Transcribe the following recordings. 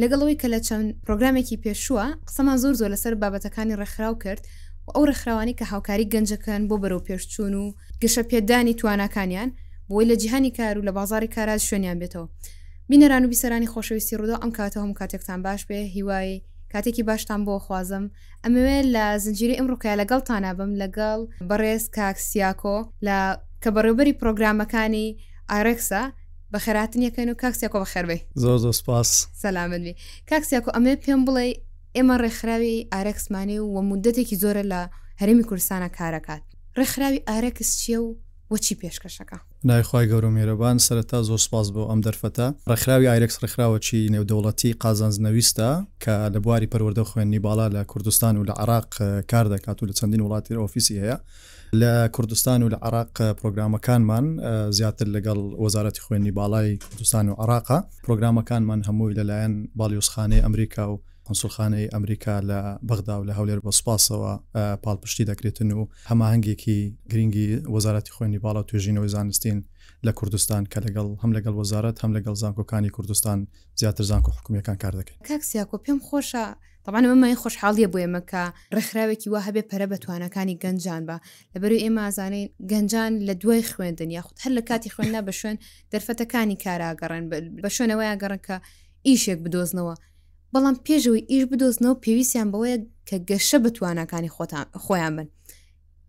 لەگەڵ ئەوەی کە لە چەند پرۆگرامێکی پێشووە قسەمان زۆر زۆر لەسەر بابەتەکانی ڕێکخراو کرد و ئەو ڕێکخراوانەی کە هاوکاری گەنجەکەن بۆ بەرەوپێشچوون و گەشە پێدانی تواناکانیان بۆی لە جیهانی کار و لە بازاری کارا شوێنیان بێتەوە بینەران و بیسەرانی خۆشەویستی ڕووداو ئەم کاتە هەموو کاتێکتان باش بێ هیوای کاتێکی باشتان بۆ خوازم ئەمەوێ لە زنجیری ئەم ڕوکە لەگەڵ تانابم لەگەڵ بەڕێز کاکسیاکۆ لە کە بەڕێوبەری پرۆگرامەکانی ئارێکسە بەخێراتن یەکەن و کاک سیاکۆ بەخێربێ زۆر زۆر سپاس سەلامت بێ کاک سیاکۆ ئەمێ پێم بڵێ ئێمە ڕێکخراوی ئارەکسمانێ و وە مدەتێکی زۆرە لە هەرمی کوردستانە کارەکات ڕێکخراوی ئارەکس چییە و وەچی پێشکەشەکە نایخوای گەورە مێرەبان سەرەتا زۆر سپاس بۆ ئەم دەرفەتە ڕێکخراوی ئایرکس ڕێکخراوەکی نێودەوڵەتی قازانز نەویستە کە لە بواری پەروەردە خوێنی باڵا لە کوردستان و لە عراق کار دەکات و لە چەندین وڵاتی ئۆفیسی هەیە لە کوردستان و لە عێراق پرۆگرامەکانمان زیاتر لەگەڵ وەزارەتی خوێندنی باڵای کوردستان و عێراقە پرۆگرامەکانمان هەمووی لەلایەن باڵیۆزخانەی ئەمریکا و قونسولخانەی ئەمریکا لە بەغدا و لە هەولێر بە سوپاسەوە پاڵپشتی دەکرێتن و هەماهەنگێکی گرنگی وەزارەتی خوێندنی باڵا و توێژینەوەی زانستین لە کوردستان کە لەگەڵ هەم لەگەڵ وەزارەت هەم لەگەڵ زانکۆکانی کوردستان زیاتر زانکۆ حکومیەکان کار دەکەین. کاک سیاکۆ پێم خۆشە تەبعەن ئەمە مایەی خۆشحاڵیە بۆ ئێمە کە ڕێکخراوێکی وا هەبێ پەرە بە توانەکانی گەنجان بە لەبەروی ئێمە ئازانین گەنجان لە دوای خوێندن یاخود هەر لە کاتی خوێندنا بە شوێن دەرفەتەکانی کاراگەڕێن بە شوێنەوەیان گەڕن کە ئیشێک بدۆزنەوە بەڵام پێشەوەی ئیش بدۆزنەوە پێویستیان بەوەیە کە گەشە بە توانەکانی خۆتان خۆیان بن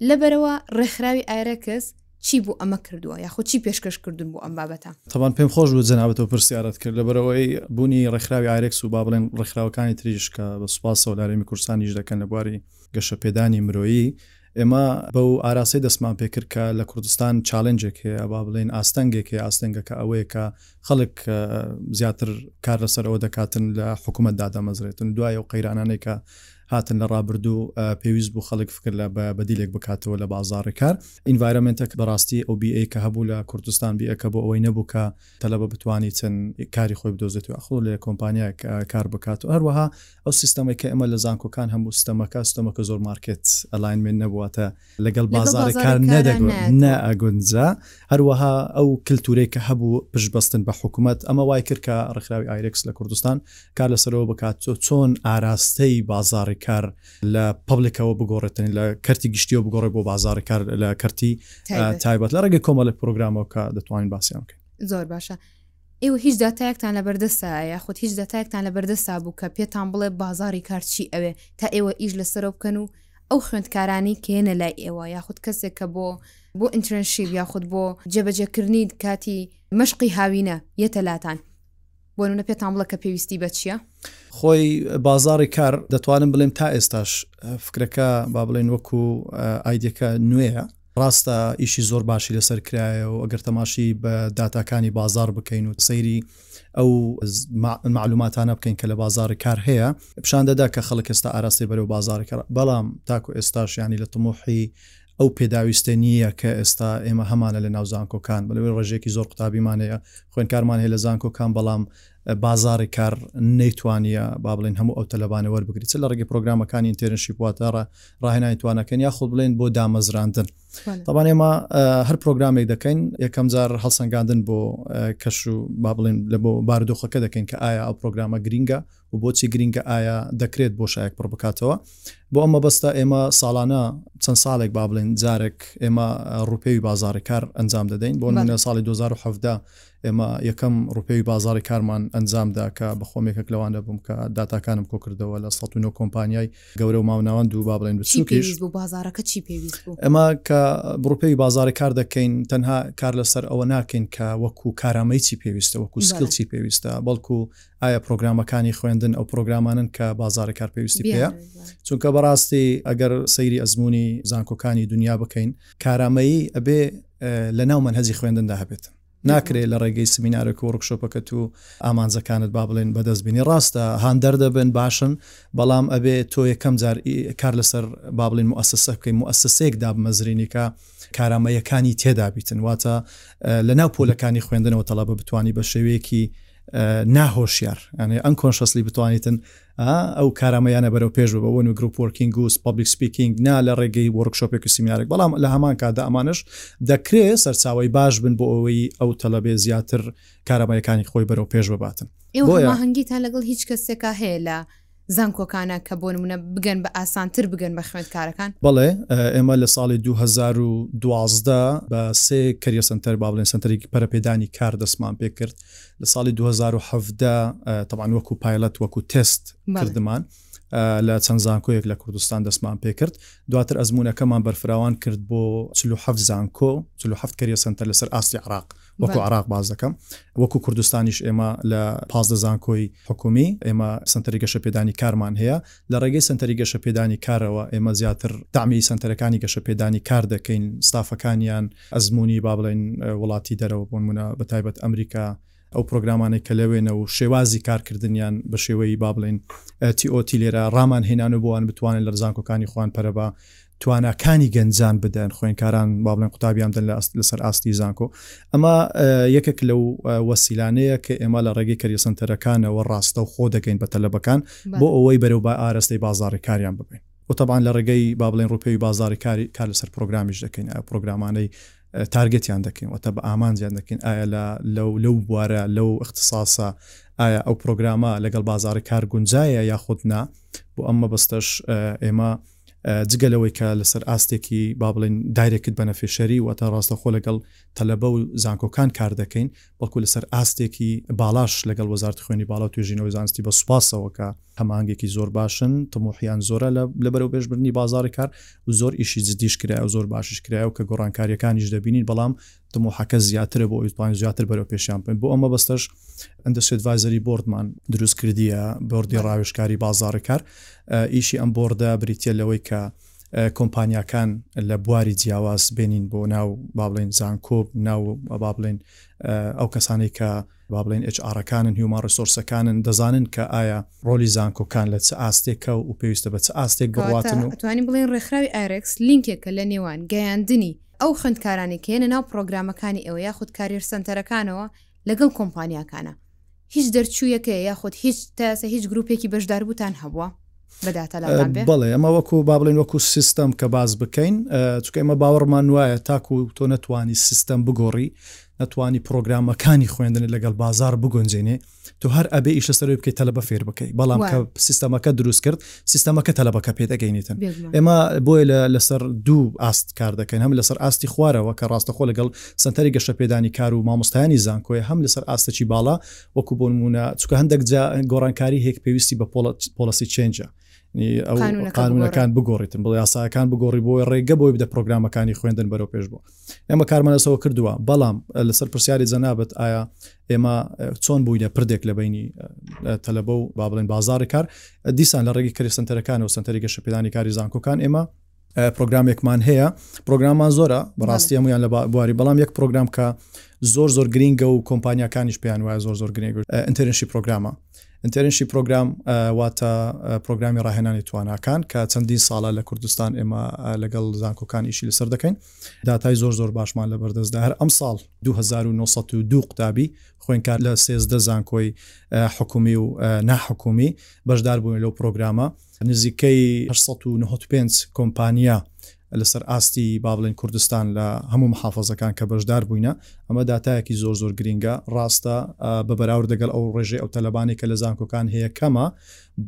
لەبەرەوە ڕێکخراوی ئایرەکس چی بۆ ئەمە کردووە یاخۆ چی پێشکەش کردوون بۆ ئەم بابەتە؟ تەبان پێم خۆش بوو جەنابتەوە پرسیارت کرد لەبەرەوەی بوونی ڕێکخراوی ئایرەکس و با بڵێن ڕێکخراوەکانی تریش کە بە سوپاسەوە لە هەرێمی کوردستان ئیش دەکەن لە بواری گەشەپێدانی مرۆیی ئێمە بەو ئاراستەی دەستمان پێ کرد کە لە کوردستان چالنجێک هەیە با بڵێن ئاستەنگێک هەیە ئاستەنگەکە ئەوەیە کە خەڵک زیاتر کار لەسەرەوە دەکاتن لە حکوومەت دادەمەزرێتن دوای ئەو قەیرانانێکە هاتن لە ڕابردوو پێویست بوو خەڵک فکر لە بەدیلێک بکاتەوە لە بازاڕی کار ئینڤایرۆمێنتە کە بەڕاستی ئەو بیئەی کە هەبوو لە کوردستان بیئەکە بۆ ئەوەی نەبوو کە تەلەبە بتوانی چەند کاری خۆی بدۆزێت و ئەخۆ لە کۆمپانیایەک کار بکات و هەروەها ئەو سیستەمەی کە ئێمە لە زانکۆکان هەموو ستەمەکە ستەمەکە زۆر مارکێت ئەلاینمێنت نەبوواتە لەگەڵ بازارە کار نەدەگون نە ئەگونجا هەروەها ئەو کللتورەی کە هەبوو پشبستن بە حکوومەت ئەمە وای کرد کە ڕخراوی ئایرکس لە کوردستان کار لەسەرەوە بکات تۆ چۆن ئاراستەی بازاری کار لە پبلکەوە بگۆڕێتن لە کەرتی گشتیەوە بگۆڕێ بۆ بازاری کار لە کەرتی تایبەت لە ڕێگە کۆمەڵە پرۆگرامەوە کە دەتوانین باسییان بکەین زۆر باشە ئێوە هیچ داتایەکتان لەبەردەستا یاخود هیچ داتایەکتان لەبەردەستا بوو کە پێتان بڵێ بازاڕی کار چی ئەوێ تا ئێوە ئیش لەسەرەوە بکەن و ئەو خوێندکارانەی کە یەنە لای ئێوە یاخود کەسێک کە بۆ بۆ ئینترنشیب یاخود بۆ جێبەجێکردنی کاتی مەشقی هاوینە یەتە لاتان بۆنمونە پێتان بڵە کە پێویستی بە چییە؟ خۆی بازاڕی کار دەتوانم بڵێم تا ئێستاش فکرەکە با بڵێن وەکو ئایدیەکە نوێیە ڕاستە ئیشی زۆر باشی لەسەر کرایە و ئەگەر تەماشی بە داتاکانی بازار بکەین و سەیری ئەو معلوماتانە بکەین کە لە بازاری کار هەیە پیشان دەدا کە خەڵک ئێستا ئاراستەی بەرەو بازارەکە بەڵام تاکو ئێستاش ینی لە تمۆحی ئەو پێداویستە نییە کە ئێستا ئێمە هەمانە لە ناو زانکۆکان بەەوەی ڕژێکی زۆر قوتابیمانەیە خوێنکارمان هەیە لە زانکۆکان بەڵام بازاڕی کار نەیتوانیە با بڵێین هەموو ئەو تەلەبانە وەربگری چ لە ڕێگەی پرۆگرامەکانی ئینتێرنشیپ واتە ڕە ڕاهێنانی توانەکەن یا خود بڵێن بۆ دامەزراندن تەبان ئێمە هەر پرۆگرامێک دەکەین یەکەم جار هەڵسەنگاندن بۆ کەش و با بڵێن لە بۆ باردۆخەکە دەکەین کە ئایا ئەو پرۆگرامە گرینگە و بۆچی گرینگە ئایا دەکرێت بۆ شایەک پڕ بکاتەوە بۆ ئەمە بەستا ئێمە ساڵانە چەند ساڵێک با بڵێن جارێک ئێمە ڕوپێوی بازاری کار ئەنجام دەدەین بۆ نە ساڵی 2017 ئێمە یەکەم ڕووپێوی بازاڕی کارمان ئەنجامدا کە بە خۆم یەکێک لەوانە بووم کە داتاکانم کۆکردەوە لە سەد و نۆ کۆمپانیای گەورە و ماوناوەند دوو با بڵێن بچووکیش بۆ بازارەکە چی پێویست بوو ئەمە کە بڕوپێوی بازاری کار دەکەین تەنها کار لەسەر ئەوە ناکەین کە وەکو کارامەی چی پێویستە وەکو سکیل چی پێویستە بەڵکو ئایا پرۆگرامەکانی خوێندن ئەو پرۆگرامانن کە بازاری کار پێویستی پێەیە چونکە بەڕاستی ئەگەر سەیری ئەزمموی زانکۆکانی دنیا بکەین کارامەیی ئەبێ لە ناو منهجی خوێندندا هەبێتن ناکرێت لە ڕێگەی سمینارەکە و ڕکشۆپەکەت و ئامانجەکانت با بڵێن بەدەست بینی ڕاستە هاندەر دەبن باشن بەڵام ئەبێ تۆ یەکەم جار کار لەسەر با بڵین موسسە بکەین موسسەیەک دابمەزرینیکە کارامەیەکانی تێدابیتن واتە لەناو پۆلەکانی خوێندنەوە تەڵەبە بتانی بە شێوەیەکی ناهۆشیار ئەنێ ئەم کۆنشەسلی بتوانیتن ئا ئەو کارامەیانە بەرەو پێش ببە وەنوو گروپ وۆرکینگ وس پەبلیک سپیکینگ نا لە ڕێگەی وۆرک شۆپێک و سیمینارێک بەڵام لە هەمان کاتدا ئەمانەش دەکرێ سەرچاوەی باش بن بۆ ئەوەی ئەو تەلەبێ زیاتر کارامەیەکانی خۆی بەرەو پێش بباتن. ئێوە هەماهەنگیتان لەگەڵ هیچ کەسێکا هەیە لە زانکۆکانە کە بۆ نمونە بگەن بە ئاسانتر بگەن بە خوێندکارەکان؟ بەڵێ ئێمە لە ساڵی 2012 بە سێ کەریە سەنتەر با بڵێن سەنتەرێکی پەرەپێدانی کار دەستمان پێ کرد لە ساڵی دوو هەزار و حەڤدە تەبعەن وەکو پایلەت وەکو تێست کردمان لە چەند زانکۆیەک لە کوردستان دەستمان پێکرد دواتر ئەزمونونەکەمان بەرفراوان کرد بۆ چلو حەف زانکۆ چلو حەف کەریە سنتەر لەسەر ئاستی عراق وەکو عراق باز دەکەم وەکو کوردستانیش ئێمە لە پازدە زانکۆی حکومی ئێمە سنتەری گەشە پێدانی کارمان هەیە لە ڕێگەی سنتەری گەشە پێدانی کارەوە ئێمە زیاتر دامی سنتەرەکانی گەشە پێدانی کار دەکەین ستافەکانیان ئەزموونی با بڵێین وڵاتی دەرەوە بۆ نموونە بە تایبەت ئەمریکا ئەو پرۆگرامانەی کە لەوێنە و شێوازی کارکردنیان بە شێوەی با بڵێین TOT لێرە ڕامان هێنان و بۆوان بتوانن لە زانکۆکانی خۆیان پەرە بە تواناکانی گەنجان بدەن خوێندکاران با بڵێن قوتابیان بدەن لە ئاست لەسەر ئاستی زانکۆ ئەمە یەکێک لەو وەسیلانەیە کە ئێمە لە ڕێگەی کەریە سەنتەرەکانەوە ڕاستە و خۆ دەکەین بە تەلەبەکان بۆ ئەوەی بەرەو با ئارەستەی بازاڕی کاریان ببین. و تەبعەن لە ڕێگەی با بڵێین ڕووپێوی بازاڕی کاری کار لەسەر پرۆگرامیش دەکەین ئایا پرۆگرامانەی تارگێتیان دەکەین واتە بە ئامانجیان دەکەین ئایا لە لەو لەو بوارە لەو اختصاسە ئایا ئەو پرۆگرامە لەگەڵ بازاڕی کار گونجایە یاخود نا بۆ ئەم مەبەستەش ئێمە جگە لەوەی کە لەسەر ئاستێکی با بڵێن دایرێکت بەنەفێشەری واتە ڕاستەخۆ لەگەڵ تەلەبە و زانکۆکان کار دەکەین بەڵکو لەسەر ئاستێکی باڵاش لەگەڵ وەزارەتی خوێنی باڵا و توێژینەوەی زانستی بە سوپاسەوە کە هەماهەنگێکی زۆر باشن، تموحیان زۆرە لە لە بەرەوپێش بردنی بازاڕی کار و زۆر ئیشی جدیش کرایە و زۆر باشیش کرایە و کە گۆڕانکارییەکانیش دەبینین بەڵام تموحەکە زیاترە بۆ ئەوی بتوانین زیاتر بەرەو پێشیان بین بۆ ئەو مەبەستەش ئەندەستری ئەدڤایزەری بۆردمان دروست کردیە، بۆردی ڕاوێژکاری بازاڕی کار، ئیشی ئەم بۆردە بریتییە لەوەی کە، کۆمپانیاکان لە بواری جیاواز بێنین بۆ ناو با بڵێن زانکۆ ناو با بڵێن ئەو کەسانی کە با بڵێن ئچ ئارەکانن هیوما ڕسۆرسەکانن دەزانن کە ئایا ڕۆلی زانکۆکان لە چ ئاستێکە و پێویستە بە چ ئاستێک بڕواتن و توانی بڵێن ڕێکخراوی ئایرێکس لینکێکە لە نێوان گەیاندنی ئەو خوێندکارانەی کە یەنە ناو پڕۆگرامەکانی ئێوە یاخود کاریەر سەنتەرەکانەوە لەگەڵ کۆمپانیاکانە هیچ دەرچوویەکە یاخود هیچ تاسە هیچ گروپێکی بەشداربووتان هەبووە بەڵێ ئەمە وەکو با بڵێن وەکو سیستەم کە باز بکەین چکە ئمە باوەڕمان وایە تاکو تۆ نەتوانی سیستەم بگۆڕی نەتوانی پرۆگرامەکانی خوێندن لەگەڵ بازار بگونجێنێ تو هەر ئەبێ ئیش لەسەر بکەیت تەلبە فێر بکەیت بەڵام کە سیستەمەکە دروست کرد سیستەمەکە تەلەبەکە پێ دەگەینێتن ئێمە بۆیە لەسەر دوو ئاست کار دەکەن هەم لەسەر ئاستی خوارەوە کە ڕاستەخۆ لەگەڵ سنتەری گەشە پێدانی کار و مامۆستایانی زانکۆی هەم لەسەر ئاستەی باڵا وەکو بۆنمونە چکە هەندێک گۆڕانکاری هێک پێویستی بە پۆلسی چێنجە قانونەکان بگۆڕیتن بڵ یاساکان بگۆڕی بۆی ڕێگە بۆی بدە پرۆگرامەکانی خوێندن بەرەو پێش بوو ئێمە کارمان لەسەوە کردووە بەڵام لەسەر پرسیاری جەنابەت ئایا ئێمە چۆن بووینە پردێک لە بینی تەلەبە و با بڵێن بازاری کار دیسان لە ڕێگی کەری سنتەرەکان و سنتەری گەشەپێدانی کاری زانکۆکان ئێمە پرۆگرامێکمان هەیە پرۆگراممان زۆرە بەڕاستی هەمویان لە بواری بەڵام یەک پرۆگرام کە زۆر زۆر گرنگە و کۆمپانیەکانیش پێیان وایە زۆر زۆر گرنگ ئەتەرنشی پرۆگرامە ئینتێرنشی پرۆگرام واتە پرۆگرامی ڕاهێنانی تواناکان کە چەندین ساڵە لە کوردستان ئێمە لەگەڵ زانکۆکان ئیشی لەسەر دەکەین داتای زۆر زۆر باشمان لە بەردەستدا هەر ئەم ساڵ 2902 قوتابی خوێنکار لە سێزدە زانکۆی حکومی و ناحکومی بەشدار بوون لەو پرۆگرامە نزیکەی 1995 کۆمپانیا لەسەر ئاستی با بڵێین کوردستان لە هەموو محافەزەکان کە بەشدار بووینە ئەمە داتایەکی زۆر زۆر گرینگە ڕاستە بە بەراورد دەگەل ئەو ڕێژەی ئەو تەلەبانەی کە لە زانکۆکان هەیە کەمە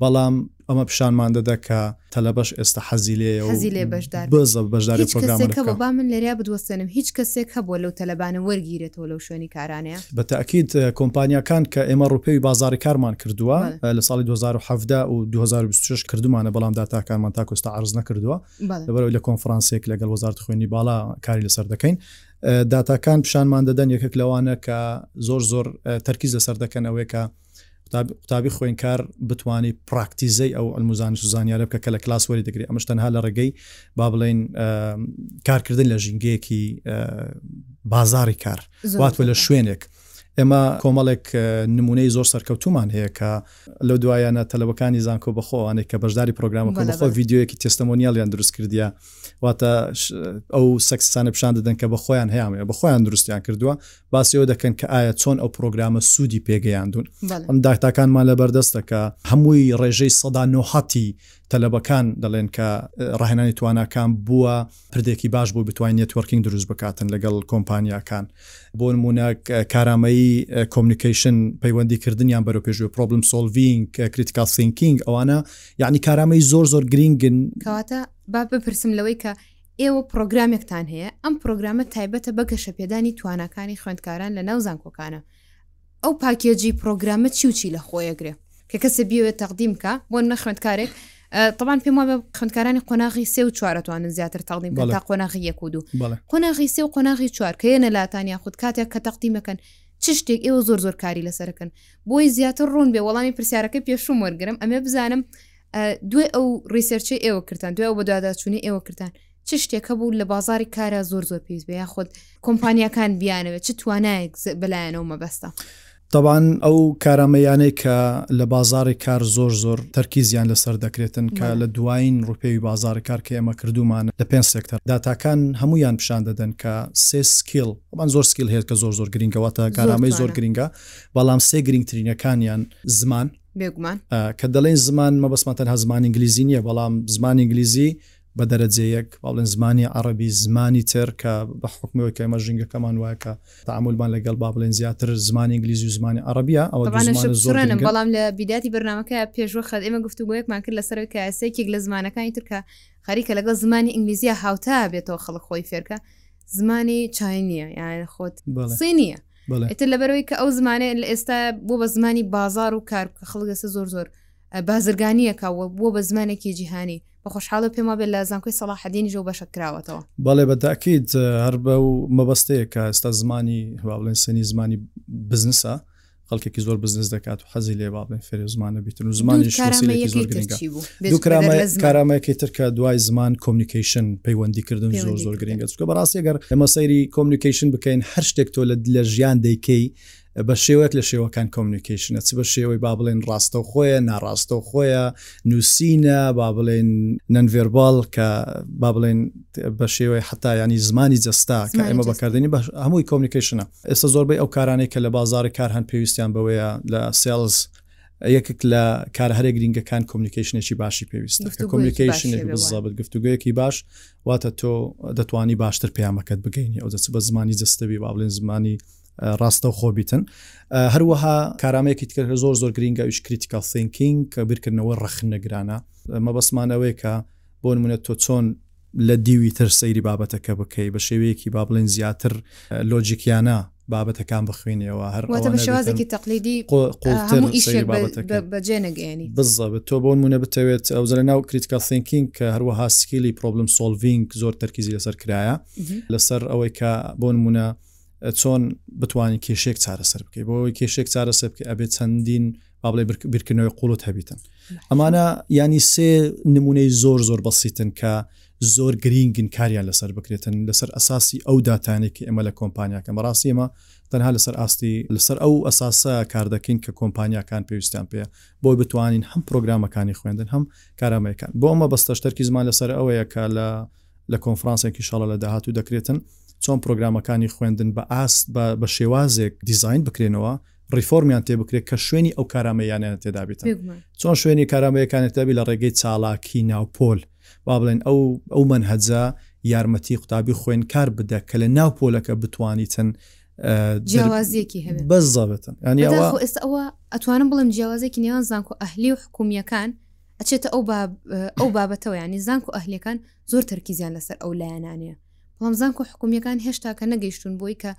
بەڵام ئەمە پیشانمان دەدا کە تەلەبەش ئێستا حەزی لێیە و حەزی لێ بەشدار بن. بەزە بەشداری هیچ پرۆگرامەکە کەسێک هەبوو با من لێرە بدوەستێنم هیچ کەسێک هەبووە لەو تەلەبانە وەرگیرێتەوە لەو شوێنی کارانەیە بە تاکید کۆمپانیاکان کە ئێمە ڕوپێوی بازاری کارمان کردووە بەڵێ. لە ساڵی 2017 و 2026 کردمانە بەڵام داتاکانمان تاکوستا عەرز نەکردووە لەبەرئەوەی لە کۆنفرانسێک لەگەڵ وەزارەتی خوێندنی باڵا کاری لەسەر دەکەین داتاکان پیشانمان دەدەن یەکێک لەوانە کە زۆر زۆر تەرکیز لەسەر دەکەن ئەوەیە کە قوتابی خوێنکار بتانی پراکتیزەی ئەو ئەلموزان سوزانیارە بکە کە لە کلاس وەری دەگری ئەمش تەنها لە ڕێگەی با بڵین کارکردن لە ژینگەیەکی بازاری کار واتوە لە شوێنێک ئێمە کۆمەڵێک نموونەی زۆر سەرکەوتومان هەیە کە لەو دوایانە تەلەبەکانی زانکۆ بەخۆ ئەوانەی کە بەشداری پرۆگرامەکە بەخۆ بەلەبەلە. ڤیدیۆیەکی تێستەمۆنیالیان دروست کردیە واتە ش- ئەو سەکسسانە پیشان دەدەن کە بە خۆیان هەیانە بە خۆیان دروستیان کردووە باسی ئەوە دەکەن کە ئایا چۆن ئەو پرۆگرامە سوودی پێ گەیاندوون بەلە. ئەم داتاکانمان لەبەردەستە کە هەمووی ڕێژەی سەدا نۆ حتی تەلەبەکان دەڵێن کە ڕاهێنانی تواناکان بووە پردێکی باش بوو بتوانین نێتوەرکینگ دروست بکاتن لەگەڵ کۆمپانیاکان بۆ نمونە کارامەیی کۆمنیکیشن پەیوەندیکردنیان بەرەو پێشوێ پرۆبلم سۆلڤینگ کریتیکال سینکینگ ئەوانە یعنی کارامەی زۆر زۆر گرینگن کەواتە با بپرسم لەوەی کە ئێوە پرۆگرامێکتان هەیە ئەم پرۆگرامە تایبەتە بە گەشە پێدانی تواناکانی خوێندکاران لە ناو زانکۆکانە ئەو پاکێجی پرۆگرامە چی و چی لە خۆیەگرێ کە کەسە بیوێت تەقدیم بکە بۆ نە خوێندکارێک طبعاان پێم وابە خوندکارانی قۆناغی سێ و چوارەتوانن زیاتر تەقدیم بە تا قۆناغی یەک و دوو قۆناغی سێ و قۆناغی چوار کە یەنە لاتان یا خود کاتێک کە تەقدیمەکەن چ شتێک ئێوە زۆر زۆر کاری لەسەرکەن بۆی زیاتر ڕوون بێ وەڵامی پرسیارەکە پێشوم وەرگرم ئەمێ بزانم دوێ ئەو ریسەرچی ئێوە کردان دوێ ئەو بەدواداچوونی ئێوە کردان چ شتێک هەبوو لە بازاری کارا زۆر زۆر پێویست بە یاخود کۆمپانیەکان بیانەوێت چ توانایەک بەلایەنەوە مەبەستە. تاوان ئەو کارامەیانەی کە لە بازاری کار زۆر زۆر تەرکیزیان لەسەر دەکرێتن کە لە دوایین ڕوپێوی بازاری کار کە ئێمە کردومان لە پێنج سێکتەر داتاکان هەمویان پیشان دەدەن کە سێ سکیل ئەمان زۆر سکیل هەیە کە زۆر زۆر گرنگەوەتە کارامەی زۆر گرنگە بەڵام سێ گرنگترینەکانیان زمان بێگومان کە دەڵێن زمان مەبەسمە تەنها زمان ئینگلیزی نییە بەڵام زمان ئینگلیزی بە دەرەجەیەک با بڵێن زمانی عەڕەبی زمانی تر کە بە حوکمی ئەوەی کە ئێمە ژینگەکەمان وایە کە تەعامولمان لەگەڵ با بڵێن زیاتر زمانی ئینگلیزی و زمانی عەڕەبییە ئەوە دوو زمانە زۆر گرنگن. طبعا شک سڕێنم بەڵام لە بیدایەتی بەرنامەکە پێشوەخت ئێمە گفتوگۆیەکمان کرد لەسەر ئەوەی کە سێکێک لە زمانەکانی تر کە خەریکە لەگەڵ زمانی ئینگلیزییە هاوتا بێتەوە خەڵک خۆی فێر کا زمانی چاینییە یان خۆت بەڵێ صینییە بەڵێ ئیتر لەبەرەوەی کە ئەو زمانە لە ئێستا بۆ بە زمانی بازار و کار بکە خەڵک ئێستا زۆر زۆر بازرگانییەکە و بۆ بە زمانێکی جیهانی بە خۆشحاڵی پێم وابێت لە زانکۆی سەڵاحەدینیش ئەو بەشە کراوەتەوە. بەڵێ بە تاکید هەر بەو مەبەستەیە کە ئێستا زمانی وا بڵێن سنی زمانی بزنسە خەڵکێکی زۆر بزنس دەکات و حەزی لێ با بڵێن فێرێ زمانە بیتن و زمانی دوو کارامەیەکی تر چی بوو؟ دوو کرامای دوو کارامەیەکی تر کە دوای زمان کۆمنیکیشن پەیوەندیکردن زۆر زۆر پەیوەندیکردن گرنگە چونکە بەڕاستی گەر ئێمە سەیری کۆمنیکیشن بکەین هەر شتێک تۆ لە لە ژیان دەیکەی بە شێوەک لە شێوەکان کۆمنیکیشنە چ بە شێوەی با بڵێن ڕاستەوخۆیە ناڕاستەوخۆیە نووسینە با بڵێن نەنڤێرباڵ کە با بڵێن بە شێوەی حتا ینی زمانی جستا کە ئێمە بەکردنی بە هەمووی کۆمنیکیشنە ئێستا زۆربەی ئەو کارانەی کە لە بازاری کار هەن پێویستیان بەوەیە لە سێلز یەکێک لە کار هەرە گرنگەکان کۆمنیکیشنێکی باشی پێویست کۆمنیکیشنێک بزابت گفتوگویەکی باش واتە تۆ دەتوانی باشتر پەیامەکەت بگەینی ئەو دەچ بە زمانی جستەبی با بڵێن زمانی ڕاستەوخۆ بیتن. هەروەها کارامەیەکی تکە کە زۆر زۆر گرینگە ئەویش کریتیکەڵ ثینکینگ کە بیرکردنەوەی ڕەخنەگرانە. مەبەستمان ئەوەیە کە بۆ نموونە تۆ چۆن لە دیوی تر سەیری بابەتەکە بکەی، بە شێوەیەکی با بڵێین زیاتر لۆجیکیانە بابەتەکان بخوێنیەوە، هەر ئەوانە بیتن کە قووڵتر سەیری بابەتەکە بکەی. بزەبت تۆ بۆ نموونە بتەوێت ئەو زە لەناو کریتیکەڵ ثینکینگ کە هەروەها سکیلی پرۆبلم سۆڵڤینگ زۆر تەرکیزی لەسەر کرایە لەسەر ئەوەی کە بۆ نموونە چۆن بتوانین کێشێک چارەسەر بکەیت بۆەوەی کێشێک چارەسەر بکە ئەبێت چەندین بابڵێ بیرکردنەوەی قوڵت هەبیتن ئەمانە ینی سێ نمونەی زۆر زۆر بەسیتن کە زۆر گرینگن کاریان لەسەر بکرێتن لەسەر ئەساسی ئەو داتانێکی ئێمە لە کۆمپانیاکە بەڕاستی ئمە تەنها لەسەر ئاستی لەسەر ئەو ئەساسە کار دەکەین کە کۆمپانیاکان پێویستیان پێ بۆی بتوانین هەم پرۆگرامەکانی خوێندن هەم کارامەکان بۆ ئەمە بەستەشتەرکی زمان لەسەر ئەوەیە کە لە لە کۆنفرانسێک ئینشاڵا لە داهاتوو دەکرێتن چۆن پرۆگرامەکانی خوێندن بە ئاست بە بە شێوازێک دیزاین بکرێنەوە ڕیفۆرمیان تێ بکرێت کە شوێنی ئەو کارامەیانیان تێدابێت بێگومان چۆن شوێنی کارامەیەکانی تێدابی لە ڕێگەی چالاکی ناوپۆل با بڵێن ئەو ئەو منهەجە یارمەتی قوتابی خوێندکار بدە کە لە ناو پۆلەکە بتوانیتن اه، در- جیاوازیەکی هەبێت بەس زەبتن ینی ئەوە بەداخەوە ئێستا ئەوە ئەتوانم بڵێم جیاوازێکی نێوان زانکۆ ئەهلی و حکومیەکان ئەچێتە ئەو ئەو بابەتەوە ینی زانک و ئەهلەکان زۆر تەرکیزیان لەسەر ئەو لایەنانەیە بەڵام زانک و حکومیەکان هێشتا کە نەگەیشتون بۆی کە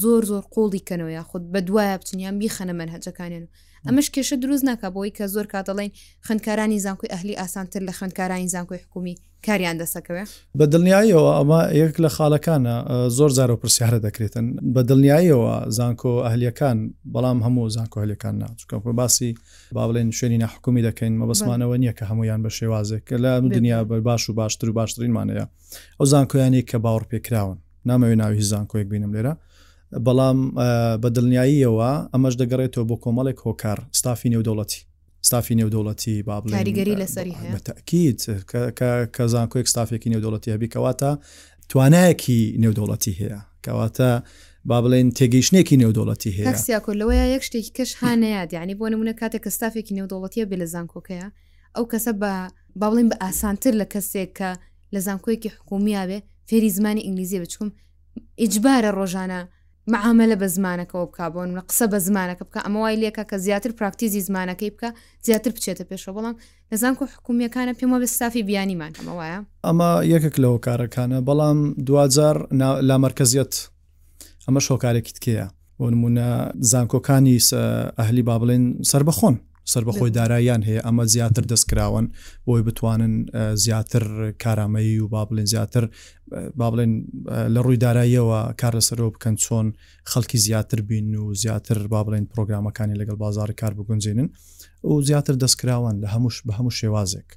زۆر زۆر قۆڵی کەنەوە یاخود بە دوایە بچنیان بیخەنە منهجەکانیان و ئەمەش کێشە دروست ناکە بۆی کە زۆر کاتەڵین خوندکارانی زانکۆی ئەهلی ئاسانتر لە خوندکارانی زانکۆی حکومی کاریان دەسەکەوێ بە دڵنیاییەوە ئەمە یەک لە خاڵەکانە زۆر زارۆ پرسیارە دەکرێتن بە دڵنیاییەوە زانکۆ ئەهلیەکان بەڵام هەموو زانکۆ هەلەکان ناچکە باسی با بڵێن شوێنی ناحکومی دەکەین مەبەسمانەوە نییە کە هەمویان بە شێوازێک لە دنیا بە باش و باشتر و باشترینمانەیە ئەو زانکۆیانی کە باوەڕ پێکراون نامەوێ ناوی زانکۆیەک بینم لێرە بەڵام بە دڵنیاییەوە ئەمەش دەگەڕێتەوە بۆ کۆمەڵێک هۆکار ستافی نێودەوڵەتی ستافی نێودەوڵەتی با بڵێین کاریگەری لەسەری هەیە؟ بەتەکیت کە زانکۆیەک ستافێکی نێودەوڵەتی هەبی کەواتە توانایەکی نێودەوڵەتی هەیە کەواتە با بڵێن تێگەیشتێکی نێودەوڵەتی هەیە سیاکۆ لەوەیە یەک شتێکی کەش هانەیە دیانی بۆ نمونە کاتێک کە ستافێکی نێودەوڵەتیە بێ لە زانکۆکەیە ئەو کەسە بە با بڵین بە ئاسانتر لە کەسێک کە لە زانکۆیەکی حکومیاوێ فێری زمانی ئینگلیزیە بچکم ئیجبارە ڕۆژانە معامەلە بە زمانەکەوە بکا بۆ نمونە قسە بە زمانەکە بکە ئەمە وای لێکە کە زیاتر پراکتیزی زمانەکەی بکە زیاتر بچێتە پێشەوە بەڵام لە زانکۆ حکومیەکانە پێم وە بە ستافی بیانیمان ئەمە وایە ئەمە یەکێک لە هۆکارەکانە بەڵام دواجار نا- لامەرکەزیەت ئەمە شۆکارێکی تکەیە بۆ نمونە زانکۆکانی سە- ئەهلی با بڵێن سربەخۆن سەربەخۆی داراییان هەیە ئەمە زیاتر دەست کراوەن بۆی بتوانن زیاتر کارامەیی و با بڵێن زیاتر با بڵێن لە ڕووی داراییەوە کار لەسەرەوە بکەن چۆن خەڵکی زیاتر بین و زیاتر با بڵێن پرۆگرامەکانی لەگەڵ بازار کار بگونجێنن و زیاتر دەستکراوان لە هەموش بە هەموو شێوازێک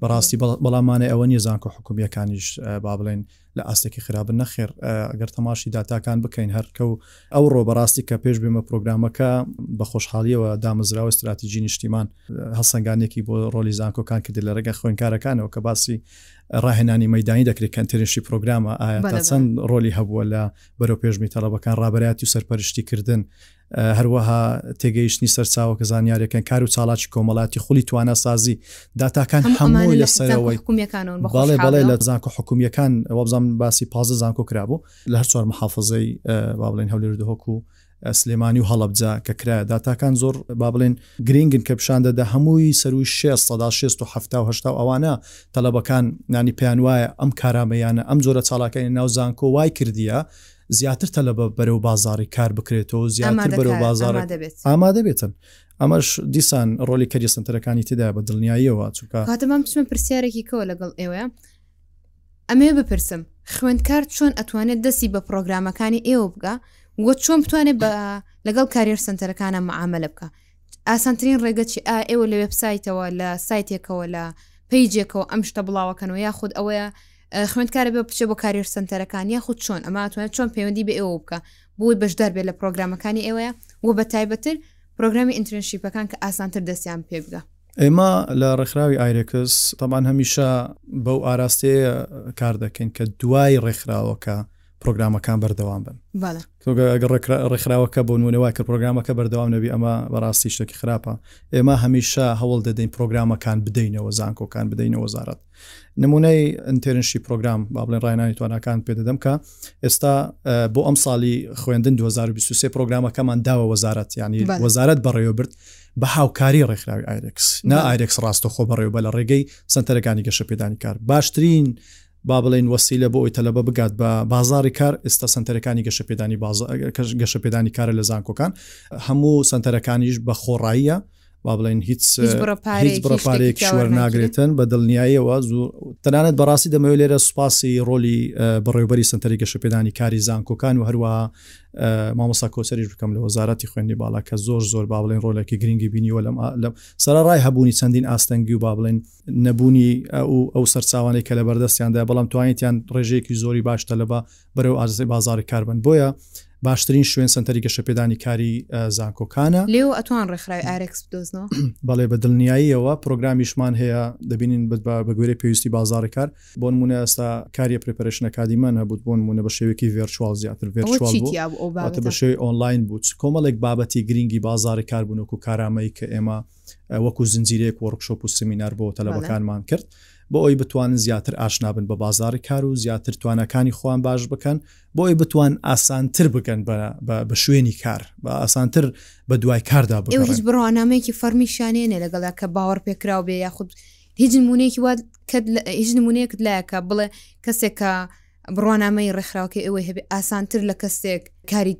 بەڕاستی بەڵامانە ئەوە نیە زانکۆ حکومیەکانیش با بڵێن لە ئاستێکی خراپن نەخێر گەر تەماشی داتاکان بکەین هەر کەو ئەوڕۆ بەڕاستی کە پێش بێمە پرۆگرامەکە بە خۆشحاڵیەوە دامەزراوە استراتیجی نیشتیمان هەسەنگانێکی بۆ ڕۆلی زانکۆکان کردی لە ڕێگە خوێنکارەکانەوە کە باسی ڕاهێنانی مەدانی دەکرێت کەنترنشی پرۆگرامە ئایا تا چەند ڕۆلی هەبووە لە بەرەو پێشمی تەڵەبەکان ڕابەتی و سەرپەرشتی کردن هەروەها تێگەیشتنی سەرچاوەکە زانیاریەکان کار و چاڵاکی کۆمەڵاتی خولی توانا سازی داتاکان هەموو لە سەرەوەی حکومیەکانەوە بەڵێ بەڵێ لە زانکۆ حکومیەکان وابزان باسی پازە زانکۆ کرابوو لە هەر چوار محافظەی بابلین هەولێر دهۆک و سلێمانی و هەڵبجا کە کرایە داتاکان زۆر با بڵێن گرنگن کە پیشان دەدا هەمووی سەروی 1670 ئەوانە تەلەبەکان نانی پێیان وایە ئەم کارامەیانە ئەم جۆرە چاڵاکانی ناو زانکۆ وای کردیە زیاتر تەلەبە بەرەو بازاڕی کار بکرێتەوە و زیاتر بەرەو بازاڕ ئامادە بێتن ئەمەش دیسان ڕۆلی کەری سنتەرەکانی تدا بە دڵنیاییەوە چونکە هاتەمان بچمە پرسیارێکی کەوە لەگەڵ ئێوەیە ئەمێ بپرسم خوێندکار چۆن ئەتوانێت دەستی بە پرۆگرامەکانی ئێوە بگە وە چۆن بتوانێت بە لەگەڵ کارێر سنتەرەکانە معاملە بکە ئاسانترین ڕێگە چی ئا ئێوە لە وبسایتەوە لە سایتێکەوە لە پیجێکەوە ئەم شتە بڵاوەکەنەوە یاخود ئەوەیە خوێندکارە بێ بچێ بۆ کاریێر سنتەرەکان یاخود چۆن ئەمە ئەتوانێت چۆن پەیوەندی بە ئێوە بکە بۆی بەشدار بێت لە پرۆگرامەکانی ئێوەیە و بە تایبەتر پرۆگرامی ئینترنشیپەکان کە ئاسانتر دەستیان پێ بگە ئێمە لە ڕێکخراوی ئایرێکس تەبان هەمیشە بەو ئاراستەیە کار دەکەین کە دوای ڕێکخراوەکە پرۆگرامەکان بەردەوام بن ڕێکخراوەکە بۆ نوێنەوە کە پرۆگرامەکە بەردەوام نەبی ئەمە بەڕاستی شتێکی خراپە ئێمە هەمیشە هەوڵ دەدەین پرۆگرامەکان بدەینەوە زانکۆکان بدەینە وەزارەت نمونەی ئەنتێرنشی پرۆگرام با بڵێن ڕاینانی تواناکان پێدەدەم کە ئێستا بۆ ئەم ساڵی خوێندن 2023 پرۆگرامەکەمان داوە وەزارەت ینی وەزارەت بەڕێوە برد بە هاوکاری ڕێکخراوی ئایرێکس نا ئایرێکس ڕاستە خۆ بەڕێوە بە لە ڕێگەی سنتەرەکانی گەشە پێدانی کار باشترین با بڵێن وەسیلە بۆ ئەوی تەلەبە بگات بە بازاری کار ئێستا سنتەرەکانی گەشە پێدانی گەشە پێدانی کارە لە زانکۆکان هەموو سنتەرەکانیش بە خۆڕاییە با بڵێن هیچ هیچ بڕە پارێکی وەرناگرێتن بە دڵنیاییەوە زوو تەنانەت بەڕاستی دەمەوێت لێرە سوپاسی ڕۆلی بەڕێوبەری سنتەری گەشەپێدانی کاری زانکۆکان و هەروە مامۆسا کۆچەریش بکەم لە وەزارەتی خوێندی باڵا کە زۆر زۆر با بڵێن ڕۆلێکی گرنگی بینیوە لەم لە سەرڕای هەبوونی چەندین ئاستەنگی و با بڵێن نەبوونی ئەو ئەو سەرچوانەی کە لە بەردەستیاندا بەڵام توانیتیان ڕێژەیەکی زۆری باش تەلەبە بەرەو ئاراستەی بازاڕی کار بن، بۆیە باشترین شوێن سەنتەری گەشەپێدانی کاری زانکۆکانە. لێوە ئەتوان ڕێکخراوی ئارێکس بدۆزنەوە؟ بەڵێ بە دڵنیاییەوە، پرۆگرامیشمان هەیە، دەبینین بە گوێرەی پێویستی بازاڕی کار، بۆ نموونە ئێستا کاریە پرێپەرەیشن ئەکادیمان هەبوو، بۆ نموونە بە شێوەیەکی ڤێرچواڵ زیاتر ڤێرچواڵ بوو، واتە بە شێوەی ئۆنلاین بوو، کۆمەڵێک بابەتی گرینگی بازاڕی کار بوون وەکوو کارامەیی کە ئێمە. وەکو زنجیرەیەک وەڕکشۆپ و سمینار بۆ تەلەبەکانمان کرد بۆ ئەوی بتوانن زیاتر ئاشنابن بە بازاری کار و زیاتر توانەکانی خۆیان باش بکەن بۆ ئەوی بتوان ئاسانتر بگەن بە شوێنی کار بە ئاسانتر بە دوای کاردا بگەن هیچ بڕوانامەیەکی فەرمی شانێنێ لەگەڵا کە باوەڕ پێکراو بێ یاخود هیچ نمونەیەکی وات کە هیچ نمونەیەکت لایەکە بڵێ کەسێکە بڕوانامەی ڕێکخراوەکەی ئەوەی هەبێ ئاسانتر لە کەسێک کاری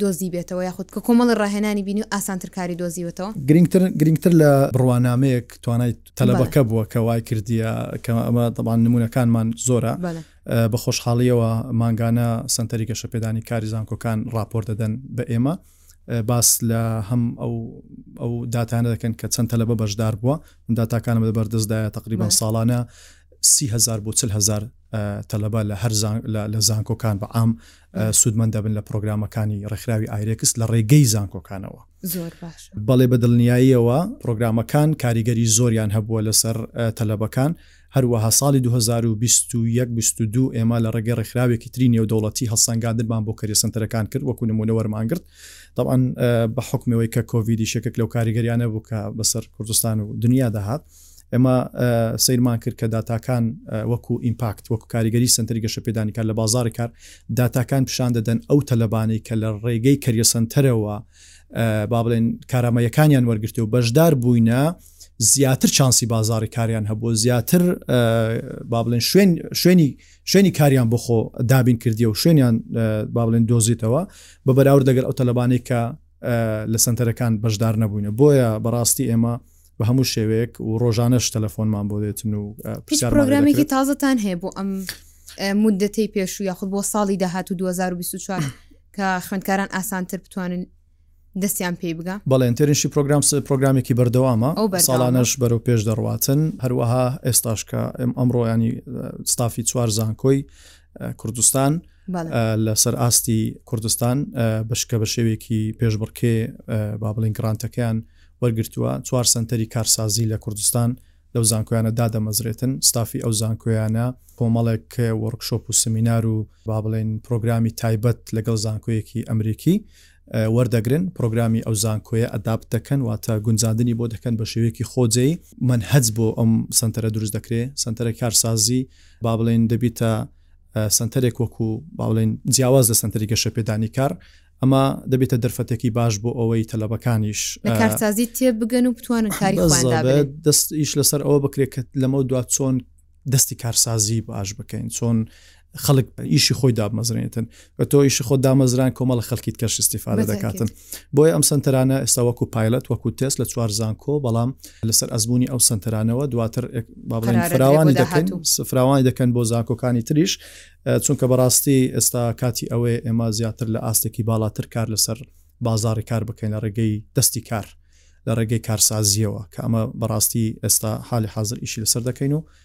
دۆزی بێتەوە یاخود کە کۆمەڵی ڕاهێنانی بینی و ئاسانتر کاری دۆزیوەتەوە گرنگتر گرنگتر لە بڕوانامەیەک توانای تەلەبەکە بووە کە وای کردیە کە ئەمە دەبان نمونونەکانمان زۆرە بە خۆشحاڵیەوە مانگانە سنتەری گەشەپێدانی کاری زانکۆکان راپۆر دەدەن بە ئێمە باس لە هەم ئەو ئەو داتانە دەکەن کە چەند تەلەبە بەشدار بووە داتاکانم لە بەردەستدایە تقریبان ساڵانە سیهزار بۆ چهزار تەلەبە لە هەر لە زانکۆکان بە عام سوودمەند دەبن لە پرۆگرامەکانی ڕێکخراوی ئایرێکس لە ڕێگەی زانکۆکانەوە زۆر باش بەڵێ بە دڵنیاییەوە پرۆگرامەکان کاریگەری زۆریان هەبووە لەسەر تەلەبەکان هەروەها ساڵی 2022 ئێمە لە ڕێگەی ڕێکخراوێکی تری نێودەوڵەتی هەڵسەنگاندرمان بۆ کەری سنتەرەکان کرد وەکو نمونە وەرمانگرت دەڵان بە حکمەوەی کە کۆڤیدی شەکەک لەو کاریگەریانە بوو کە بەسەر کوردستان و دنیا دەهات ئێمە سەیرمان کرد کە داتاکان وەکو ئیمپاکت وەکو کاریگەری سەنتەری گەشەپێدانی کار لە بازاری کار داتاکان پیشان دەدەن ئەو تەلەبانەی کە لە ڕێگەی کەریە سەنتەرەوە با بڵێن کارامەیەکانیان وەرگرتو بەشدار بووینە زیاتر چانسی بازاری کاریان هەبوو زیاتر با بڵێن شوێن شوێنی شوێنی کاریان بخۆ دابین کردی و شوێنیان با بڵێن دۆزیتەوە بە بەراورد لەگەر ئەو تەلەبانەی کە لە سنتەرەکان بەشدار نەبووینە بۆیە بەڕاستی ئێمە بە هەموو شێوەیەک و ڕۆژانەش تەلەفۆنمان بۆ دێتن و پرسیارگرامێکی تازەتان هەیە بۆ ئەم مدەتەی پێشوو یاخود بۆ ساڵی داهات و 2024 کە خوێندکاران ئاسانتر بتوانن دەستیان پێی بگە بەڵێن تێرنشی پرۆگرام پرۆگرامێکی بەردەوامە ساڵانەش بەرەو پێش دەڕواتن هەروەها ئێستاش کە ئەم ئەمڕۆیانی ستافی چوار زانکۆی کوردستان لە سەر ئاستی کوردستان بشکە بە شێوێکی پێشبڕکێ با بڵین گرانتەکەیان وەرگتووە چوار سنتەری کارسازی لە کوردستان لەو زانکۆیانە دادەمەزرێتن ستافی ئەو زانکۆیانە کۆمەڵێک وەرکشۆپ و سمینار و با بڵێن پرۆگرامی تایبەت لەگەڵ زانکۆیەکی ئەمریکی وەردەگرن پرۆگرامی ئەو زانکۆیە ئەداب دەکەن واتە گونجاندنی بۆ دەکەن بە شێوەیەکی خۆجێی من هەز بۆ ئەم سنتەرە دروست دەکرێت سنتەرە کارسازی با بڵێن دەبیتە سەنتەرێک وەکو با بڵێین جیاواز لە سەنتەری گەشەپێدانی کار ئەمە دەبێتە دەرفەتێکی باش بۆ ئەوەی تەلەبەکانیش کارسازی تێ بگەن و بتوانن کاری دەست ئیش لەسەر ئەوە بکرێت کە لەمە دو چۆن دەستی کارسازی باش بکەین چۆن خەڵک ئیشی خۆی دابمەزرێنێتن و تۆ ئیشی خۆت دامەزران کۆمەڵە خەڵکیت کەش استیفادە دەکاتن بۆیە ئەم سنتەرانە ئێستا وەکو پایلەت وەکو تێست لە چوار زانکۆ بەڵام لەسەر ئەزمموی ئەو سنتەرانەوە دواتر فراوانی دەکەن فراوانی دەکەن بۆ زانکۆکانی تریش چونکە بەڕاستی ئێستا کاتی ئەوەیە ئێمە زیاتر لە ئاستێکی باڵاتر کار لەسەر بازاری کار بکەین لە ڕێگەی دەستی کار لە ڕێگەی کارسازیەوە کە ئەمە بەڕاستی ئێستا حالی حاضر ئیشی لەسەر دەکەین و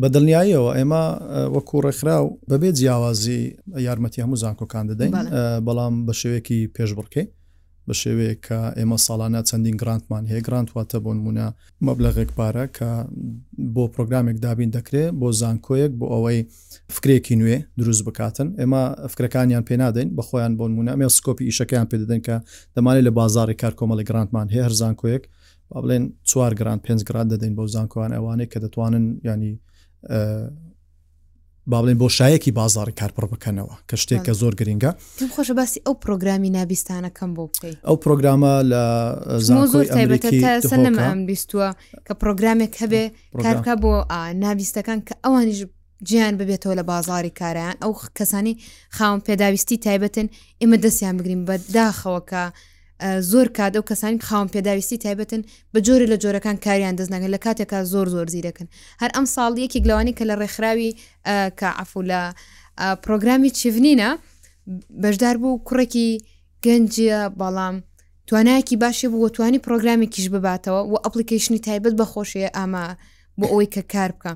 بە دڵنیاییەوە ئێمە وەکو ڕێکخراو بەبێ جیاوازی یارمەتی هەموو زانکۆکان دەدەین بەڵام بە شێوەیەکی پێشبڕکێ بە شێوەیە کە ئێمە ساڵانە چەندین گرانتمان هەیە گرانت واتە بۆ نمونە مەبلەغێک پارە کە بۆ پرۆگرامێک دابین دەکرێت بۆ زانکۆیەک بۆ ئەوەی فکرێکی نوێ دروست بکاتن ئێمە فکرەکانیان پێنادەین بە خۆیان بۆ نمونە ئەمێ سکۆپی ئیشەکەیان پێدەدەن کە دەمانێت لە بازاری کار کۆمەڵی گرانتمان هەیە هەر زانکۆیەک با بڵێن چوار گران پێنج گران دەدەین بۆ زانکۆوان ئەوانەی کە دەتوانن ینی با بڵێن بۆ شایەکی بازاری کارپڕ بکەنەوە کە شتێک کە زۆر گرنگە خۆشە باسی ئەو پرۆگرامی نابیستانەکەم بۆ بکەیت ئەو پرۆگرامە لە زۆر تایبەتەم بیستووە کە پرۆگرامێک هەبێ کارکە بۆ نابیستەکان کە ئەوانیش جیان ببێتەوە لە بازاری کاران ئەو کەسانی خاوم پێداویستی تایبەتن ئێمە دەستیان بگرین بە داخەوەکە زۆر کات ئەو کەسانی خاوم پێداویستی تایبەتن بە جۆرە لە جۆرەکان کاریان دەستنەگەن لە کاتێکا زۆر زۆر زیرەکن هەر ئەم ساڵ یەکێک لەوانی کە لە ڕێکخراوی کە عفو لە پرۆگرامی چڤنینە بەشدار بوو کوڕێکی گەنجە بەڵام توانایەکی باشی بوو توانی پرۆگرامێکیش بباتەوە و ئەپلیکیشنی تایبەت بەخۆشیە ئاما بۆ ئەوەی کە کار بکە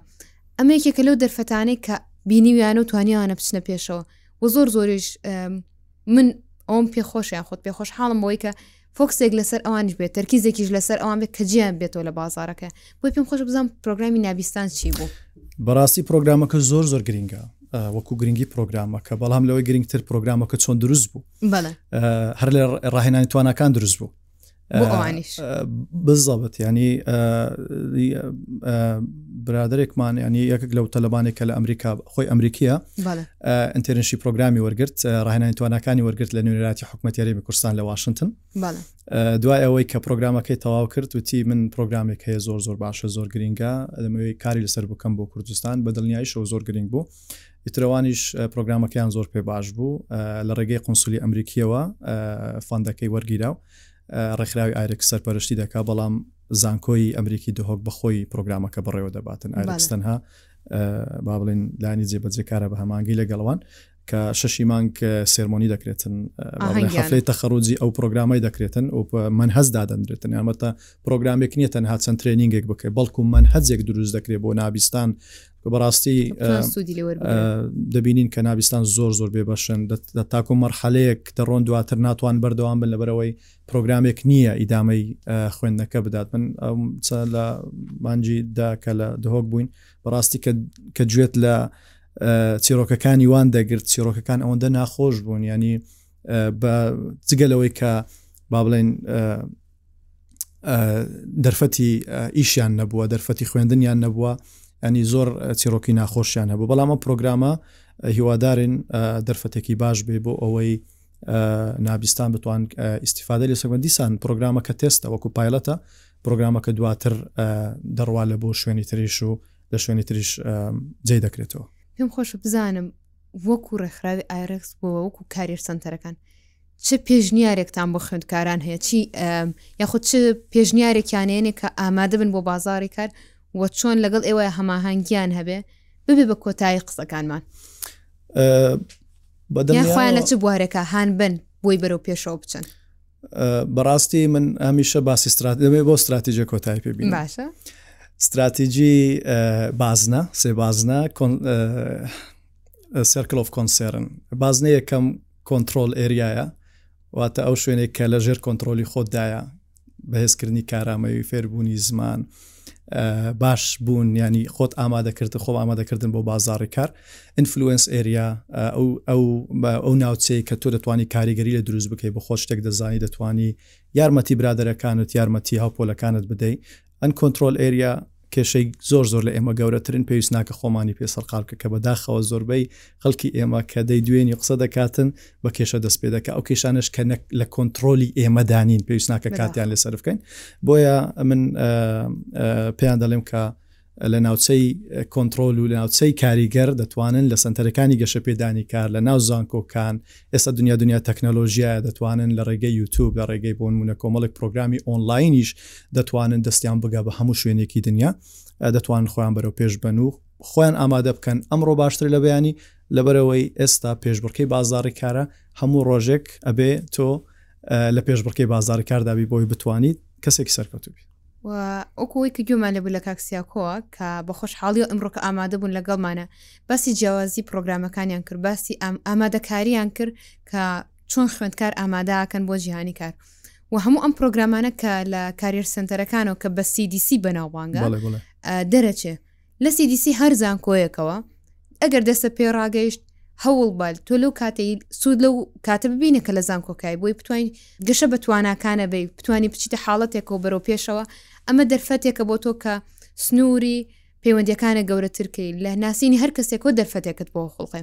ئەمە یەکێکە لەو دەرفەتانەی کە بینیویانە و توانیانە بچنە پێشەوە و زۆر زۆریش من ئەوم پێخۆش یان خۆت پێخۆش حاڵم بۆی کە فۆکسێک لەسەر ئەوانش بێت تەرکیزێکیش لەسەر ئەوان بێت کە جیان بێتەوە لە بازارەکە بۆی پێم خۆش بزانام پرۆگرامی نابستان چی بوو بەڕاستی پرۆگرامەکە زۆر زۆر گرنگە وەکو گرنگی پرۆگرامەکە بەڵام لەوەی گرنگتر پرۆگرامەکە چۆن دروست بوو هەر لە ڕاهێنانی توانەکان دروست بوو بزەبت ینی برادێکمان ینی یەکێک لەو تەلبانێک کە لە ئەمریکا خۆی ئەمریکیە ئەتەرنشی پرۆگرامی وەرگرت ڕاهێنانی توانەکانی وەرگرت لە نوێنەراتی حکوومەتیاری بکوستان لە واشنگتن دوای ئەوەی کە پرۆگرامەکەی تەواو کرد و تی من پرۆگرامێک هەیە زۆر زۆر باشە زۆر گرنگە دەمەوەی کاری لەسەر بکەم بۆ کوردستان بە دڵنیایشەوە زۆر گرنگ بوو ئیتر ئەوانیش پرۆگرامەکەیان زۆر پێ باش بوو لە ڕێگەی قونسولی ئەمریکیەوە فەندەکەی وەرگیرا و ڕێکخراوی ئایرێک سەرپەرشتی دەکا بەڵام زانکۆی ئەمریکی دهۆک بەخۆی پرۆگرامەکە بڕێوە دەباتن ئایرستەنها با بڵێن لانی جێبەجێکارە بە هەمانگی لەگەڵوان کە شەشی مانگ سێرمۆنی دەکرێتن هەفلەی تەخەڕۆجی ئەو پرۆگرامای دەکرێتن و من هەز دادەندرێتن یامەتە پرۆگرامێک نیە تەنها چەند ترێنینگێک بکە بەڵکو من هەزێک دروست دەکرێت بۆ نابستان کە بەڕاستی دەبینین کە نابستان زۆر زۆر بێ بەشن تاکو مەرحەلەیەک دەڕۆن دواتر ناتوان بەردەوام بن لەبەرەوەی پرۆگرامێک نییە ئیدامەی خوێندنەکە بدات من لە مانجی دا کە لە دهۆک بووین بەڕاستی کە گوێت لە چیرۆکەکانی وان دەگرت چیرۆکەکان ئەوەندە ناخۆش بوون ینی بە جگەلەوەی کە با بڵێن دەرفەتی ئیشیان نەبووە دەرفەتی خوێندنیان نەبووە ئەنی زۆر چیرۆکی ناخۆشیان هەبوو بەڵامە پرۆگرامە هیوادارین دەرفەتێکی باش بێ بۆ ئەوەی نابستان بتوان ئیسیفادە لە سەگوەن دیسان پرۆگرامەکە تێستە وەکو پایلەتە پرۆگرامەکە دواتر دەڕوا لە بۆ شوێنی تریش و لە شوێنی تریش جێ دەکرێتەوە پێم خۆش بزانم وەکو ڕێکخراوی ئایرکس بۆ وەکو کارێر سنتەرەکان چ پێشنیارێکتان بۆ خوێندکاران هەیە چی یاخود چ پێشنیارێکیانێنێ کە ئامادەبن بۆ بازاری کار و چۆن لەگەڵ ئێوە هەماهنگگیان هەبێ ببێ بە کۆتایی قسەکانمان خۆیان لە چ بوارەکە هاان بن بۆی بەرەو پێشەوە بچن بەڕاستی من هەمیشە باسی استرات دەبێ بۆ استراتیژە کۆتای پێ بین باشە استراتیژی بازنە سێ بازنە سەرکلۆف کۆنسێرن بازنە یەکەم کۆنتڕۆڵ ئێریایە واتە ئەو شوێنێک کە لە ژێر کۆنتترۆلی خۆتدایە بەهێزکردنی کارامەوی فێربوونی زمان باش بوون ینی خۆت ئامادەکردن خۆ ئامادەکردن بۆ بازاری کار ئینفلوئنس ئێریا ئەو ئەو ئەو ناوچەیە کە تۆ دەتوانی کاریگەری لە دروست بکەی بە خۆ شتێک دەزانی دەتوانی یارمەتی برادەرەکانت یارمەتی هاوپۆلەکانت بدەیت ئەن کۆنترۆل ئێریا کێشەی زۆر زۆر لە ئێمە گەورەترین پێویست ناکە خۆمانی پێ سەرقال بکە کە بەداخەوە زۆربەی خەڵکی ئێمە کە دەی دوێنی قسە دەکاتن بە کێشە دەست پێ دەکە ئەو کێشانش کە لە کۆنتترۆلی ئێمەدانین پێویست ناکە کاتیان لە سەر بکەین بۆیە من پێیان دەڵێم کە لە ناوچەی کۆنتترۆل و لە ناوچەی کاریگەر دەتوانن لە سنتەرەکانی گەشە پێدانی کار لە ناو زانکۆکان ئێستا دنیا دنیای تەکنەلۆژیایە دەتوانن لە ڕێگەی یوتوب لە ڕێگەی بۆنمونە کۆمەڵێک پرۆگرامی ئۆنڵاینیش دەتوانن دەستیان بگا بە هەموو شوێنێکی دنیا دەتوانن خۆیان بەرەو پێش بەن و خۆیان ئامادە بکەن ئەمڕۆ باشتر لە بەیانی لەبەرەوەی ئێستا پێشبڕکەی بازاری کارە هەموو ڕۆژێک ئەبێ تۆ لە پێشبڕکەی بازاری کاردابی بۆی بتوانیت کەسێکی سەرکەوتوبی. و ئۆکۆی کە گوێمان لەبوو لە کاکسیاکۆوە کە بە خۆشحاڵی و ئەمڕۆکە ئامادە بوون لەگەڵمانە باسی جیاوازی پرۆگرامەکانیان کرد باسی ئامادەکاریان کرد کە چۆن خوێندکار ئامادەکەن بۆ جیهانی کار و هەموو ئەم پرۆگرامانە کە لە کارێر سنتەرەکانەوە کە بە سیدیسی بەناوبانگە دەرەچێ لە CDC هەر زانکۆیەکەوە ئەگەر دەستە پێ ڕاگەیشت هەوڵ بە تۆ لەو کاتەی سوود لەو کاتە ببینە کە لە زانکۆکای بۆی بتوانین گەشە بە تواناکانە بی بتانی بچیتە حاڵەتێکە و بەرەو پێشەوە ئەمە دەرفەتێکە بۆ تۆ کە سنووری پەیوەندەکانە گەورەترکەی لە ناسینی هەر کەسێکۆ دەرفەتێکت بۆ خڵقێ